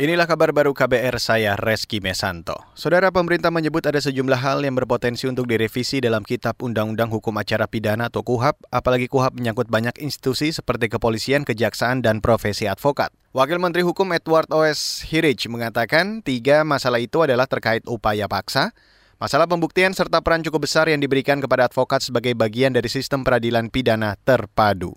Inilah kabar baru KBR saya Reski Mesanto. Saudara pemerintah menyebut ada sejumlah hal yang berpotensi untuk direvisi dalam Kitab Undang-Undang Hukum Acara Pidana atau KUHAP, apalagi KUHAP menyangkut banyak institusi seperti kepolisian, kejaksaan, dan profesi advokat. Wakil Menteri Hukum Edward O.S. Hirich mengatakan tiga masalah itu adalah terkait upaya paksa, masalah pembuktian serta peran cukup besar yang diberikan kepada advokat sebagai bagian dari sistem peradilan pidana terpadu.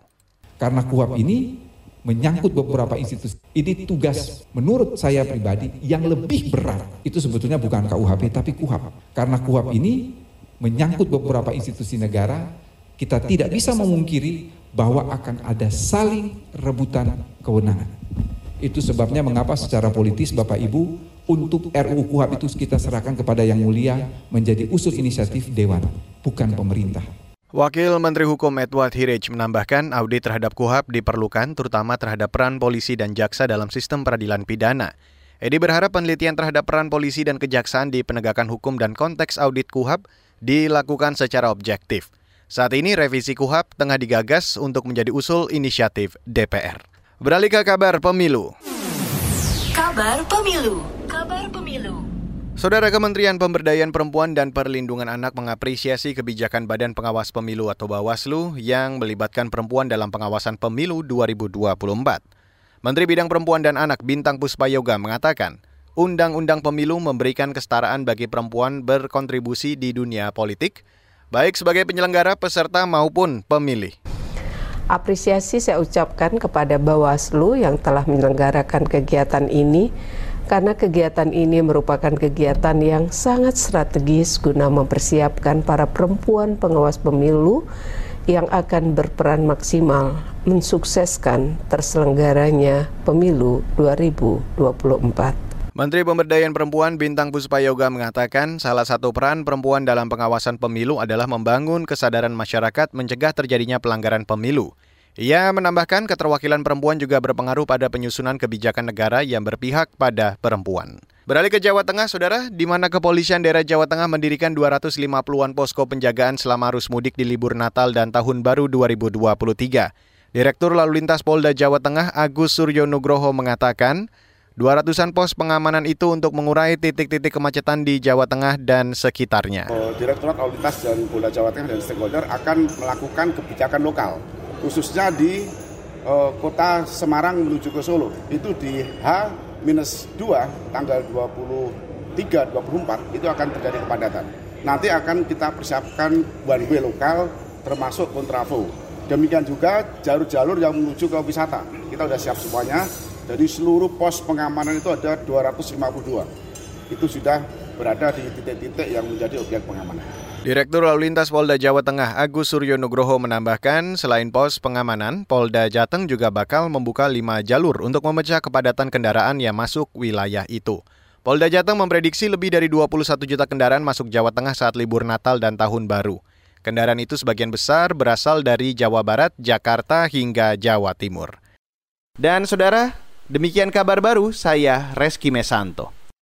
Karena KUHAP ini menyangkut beberapa institusi. Ini tugas menurut saya pribadi yang lebih berat. Itu sebetulnya bukan KUHP tapi KUHAP. Karena KUHAP ini menyangkut beberapa institusi negara, kita tidak bisa memungkiri bahwa akan ada saling rebutan kewenangan. Itu sebabnya mengapa secara politis Bapak Ibu untuk RUU KUHAP itu kita serahkan kepada yang mulia menjadi usul inisiatif Dewan, bukan pemerintah. Wakil Menteri Hukum Edward Hirich menambahkan audit terhadap KUHAP diperlukan terutama terhadap peran polisi dan jaksa dalam sistem peradilan pidana. Edi berharap penelitian terhadap peran polisi dan kejaksaan di penegakan hukum dan konteks audit KUHAP dilakukan secara objektif. Saat ini revisi KUHAP tengah digagas untuk menjadi usul inisiatif DPR. Beralih ke kabar pemilu. Kabar pemilu. Kabar pemilu. Saudara Kementerian Pemberdayaan Perempuan dan Perlindungan Anak mengapresiasi kebijakan Badan Pengawas Pemilu atau Bawaslu yang melibatkan perempuan dalam pengawasan pemilu 2024. Menteri Bidang Perempuan dan Anak Bintang Puspayoga mengatakan, Undang-Undang Pemilu memberikan kesetaraan bagi perempuan berkontribusi di dunia politik, baik sebagai penyelenggara, peserta maupun pemilih. Apresiasi saya ucapkan kepada Bawaslu yang telah menyelenggarakan kegiatan ini karena kegiatan ini merupakan kegiatan yang sangat strategis guna mempersiapkan para perempuan pengawas pemilu yang akan berperan maksimal mensukseskan terselenggaranya pemilu 2024. Menteri Pemberdayaan Perempuan Bintang Puspayoga mengatakan salah satu peran perempuan dalam pengawasan pemilu adalah membangun kesadaran masyarakat mencegah terjadinya pelanggaran pemilu. Ia menambahkan keterwakilan perempuan juga berpengaruh pada penyusunan kebijakan negara yang berpihak pada perempuan. Beralih ke Jawa Tengah, saudara, di mana kepolisian daerah Jawa Tengah mendirikan 250-an posko penjagaan selama arus mudik di libur Natal dan Tahun Baru 2023. Direktur Lalu Lintas Polda Jawa Tengah Agus Suryo Nugroho mengatakan, 200-an pos pengamanan itu untuk mengurai titik-titik kemacetan di Jawa Tengah dan sekitarnya. Direktorat Lalu Lintas dan Polda Jawa Tengah dan stakeholder akan melakukan kebijakan lokal khususnya di uh, kota Semarang menuju ke Solo. Itu di H-2 tanggal 23 24 itu akan terjadi kepadatan. Nanti akan kita persiapkan one way lokal termasuk kontraflow. Demikian juga jalur-jalur yang menuju ke wisata. Kita sudah siap semuanya. Jadi seluruh pos pengamanan itu ada 252. Itu sudah berada di titik-titik yang menjadi objek pengamanan. Direktur Lalu Lintas Polda Jawa Tengah Agus Suryo Nugroho menambahkan, selain pos pengamanan, Polda Jateng juga bakal membuka lima jalur untuk memecah kepadatan kendaraan yang masuk wilayah itu. Polda Jateng memprediksi lebih dari 21 juta kendaraan masuk Jawa Tengah saat libur Natal dan Tahun Baru. Kendaraan itu sebagian besar berasal dari Jawa Barat, Jakarta, hingga Jawa Timur. Dan saudara, demikian kabar baru saya Reski Mesanto.